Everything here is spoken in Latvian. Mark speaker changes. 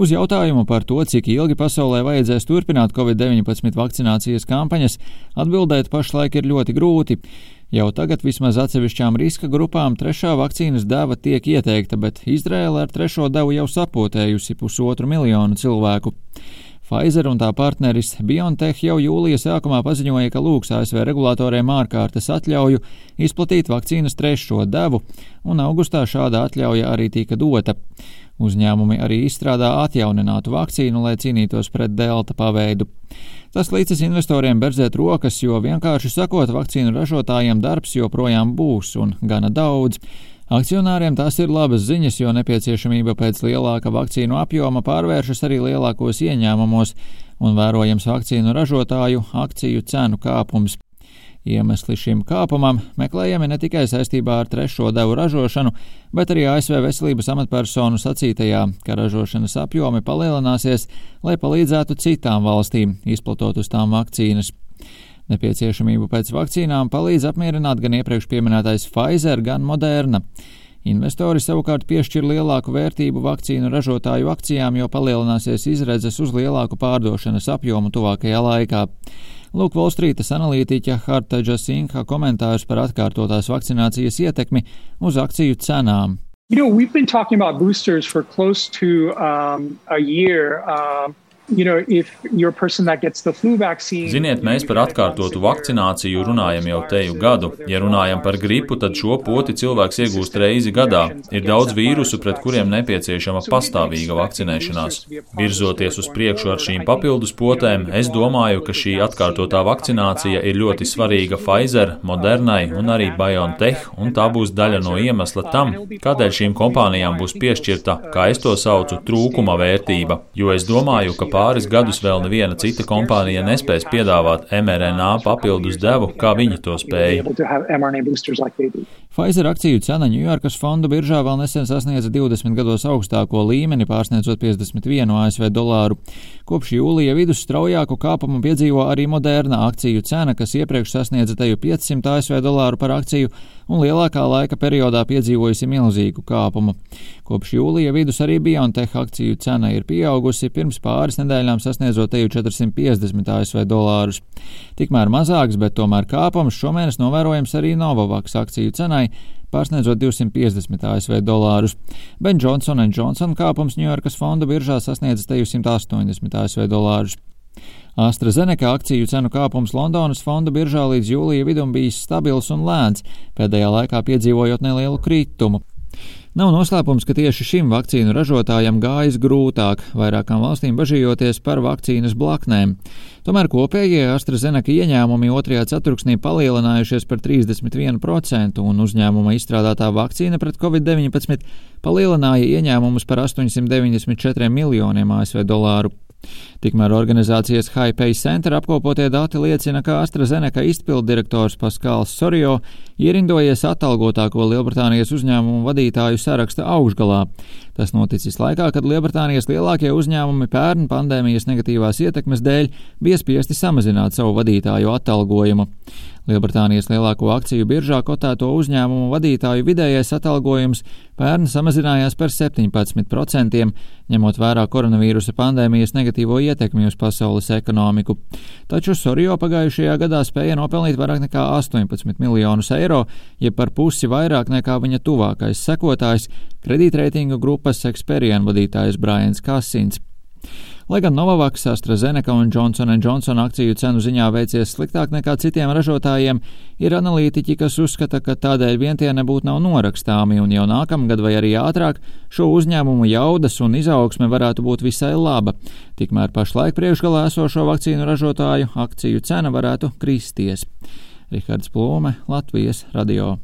Speaker 1: Uz jautājumu par to, cik ilgi pasaulē vajadzēs turpināt Covid-19 vakcinācijas kampaņas, atbildēt pašlaik ir ļoti grūti. Jau tagad vismaz atsevišķām riska grupām trešā vakcīnas deva tiek ieteikta, bet Izraela ar trešo devu jau sapotējusi pusotru miljonu cilvēku. Pfizer un tā partneris BioNTech jau jūlija sākumā paziņoja, ka lūgs ASV regulātoriem ārkārtas atļauju izplatīt vakcīnas trešo devu, un augustā šāda atļauja arī tika dota. Uzņēmumi arī izstrādā atjauninātu vakcīnu, lai cīnītos pret delta paveidu. Tas līdzis investoriem berzēt rokas, jo vienkārši sakot, vakcīnu ražotājiem darbs joprojām būs un gana daudz. Akcionāriem tās ir labas ziņas, jo nepieciešamība pēc lielāka vakcīnu apjoma pārvēršas arī lielākos ieņēmumos un vērojams vakcīnu ražotāju akciju cenu kāpums. Iemesli šim kāpumam meklējami ne tikai saistībā ar trešo devu ražošanu, bet arī ASV veselības amatpersonu sacītajā, ka ražošanas apjomi palielināsies, lai palīdzētu citām valstīm izplatot uz tām vakcīnas. Nepieciešamību pēc vakcīnām palīdz apmierināt gan iepriekš pieminētais Pfizer, gan Moderna. Investori savukārt piešķir lielāku vērtību vakcīnu ražotāju akcijām, jo palielināsies izredzes uz lielāku pārdošanas apjomu tuvākajā laikā. Lūk, Volstrītas analītiķa Hartaģa Sinha komentārs par atkārtotās vakcinācijas ietekmi uz akciju cenām.
Speaker 2: You know, we've been talking about boosters for close to um, a year. Uh,
Speaker 3: Ziniet, mēs par atkārtotu vakcināciju runājam jau teju gadu. Ja runājam par gripu, tad šo poti cilvēks iegūst reizi gadā. Ir daudz vīrusu, pret kuriem nepieciešama pastāvīga vakcinēšanās. Virzoties uz priekšu ar šīm papildus potēm, es domāju, ka šī atkārtotā vakcinācija ir ļoti svarīga Pfizer, Modernai un arī BioNTech, un tā būs daļa no iemesla tam, kādēļ šīm kompānijām būs piešķirta, kā es to saucu, trūkuma vērtība. Jo es domāju, ka pāris gadus vēl neviena cita kompānija nespēs piedāvāt mRNA papildus devu, kā viņi to spēja.
Speaker 1: Pfizer akciju cena Ņujorkas fondu biržā vēl nesen sasniedza 20 gados augstāko līmeni, pārsniedzot 51 ASV dolāru. Kopš jūlija vidus straujāku kāpumu piedzīvo arī Moderna akciju cena, kas iepriekš sasniedza teju 500 ASV dolāru par akciju un lielākā laika periodā piedzīvojusi milzīgu kāpumu. Kopš jūlija vidus arī BioNTech akciju cena ir pieaugusi, pirms pāris nedēļām sasniedzot teju 450 ASV dolārus. Tikmēr mazāks, bet tomēr kāpums šomēnes novērojams arī Novavax akciju cenai pārsniedzot 250 ASV dolārus. Ben Johnson Johnson kāpums Ņujorkas fonda biržā sasniedz teju 180 ASV dolārus. AstraZeneca akciju cenu kāpums Londonas fonda biržā līdz jūlija vidum bijis stabils un lēns, pēdējā laikā piedzīvojot nelielu kritumu. Nav noslēpums, ka tieši šim vakcīnu ražotājam gājas grūtāk, vairākām valstīm bažījoties par vakcīnas blaknēm. Tomēr kopējie AstraZeneca ieņēmumi otrajā ceturksnī palielinājušies par 31%, un uzņēmuma izstrādātā vakcīna pret covid-19 palielināja ieņēmumus par 894 miljoniem ASV dolāru. Tikmēr organizācijas Haipei Center apkopotie dati liecina, ka AstraZeneca izpildirektors Paskāls Sorio ierindojies atalgotāko Lielbritānijas uzņēmumu vadītāju saraksta augšgalā. Tas noticis laikā, kad Lielbritānijas lielākie uzņēmumi pērn pandēmijas negatīvās ietekmes dēļ bija spiesti samazināt savu vadītāju atalgojumu. Lielbritānijas lielāko akciju biržā kotēto uzņēmumu vadītāju vidējais atalgojums pērn samazinājās par 17%, ņemot vērā koronavīrusa pandēmijas negatīvo ietekmi uz pasaules ekonomiku. Taču Sorio pagājušajā gadā spēja nopelnīt vairāk nekā 18 miljonus eiro, jeb par pusi vairāk nekā viņa tuvākais sekotājs, kredītreitingu grupas Experian vadītājs Brians Kassins. Lai gan Novavax, AstraZeneca un Johnson Johnson akciju cenu ziņā veicies sliktāk nekā citiem ražotājiem, ir analītiķi, kas uzskata, ka tādēļ vien tie nebūtu nav norakstāmi un jau nākamgad vai arī ātrāk šo uzņēmumu jaudas un izaugsme varētu būt visai laba. Tikmēr pašlaik priekšgalā esošo vakcīnu ražotāju akciju cena varētu kristies. Rihards Plūme, Latvijas radio.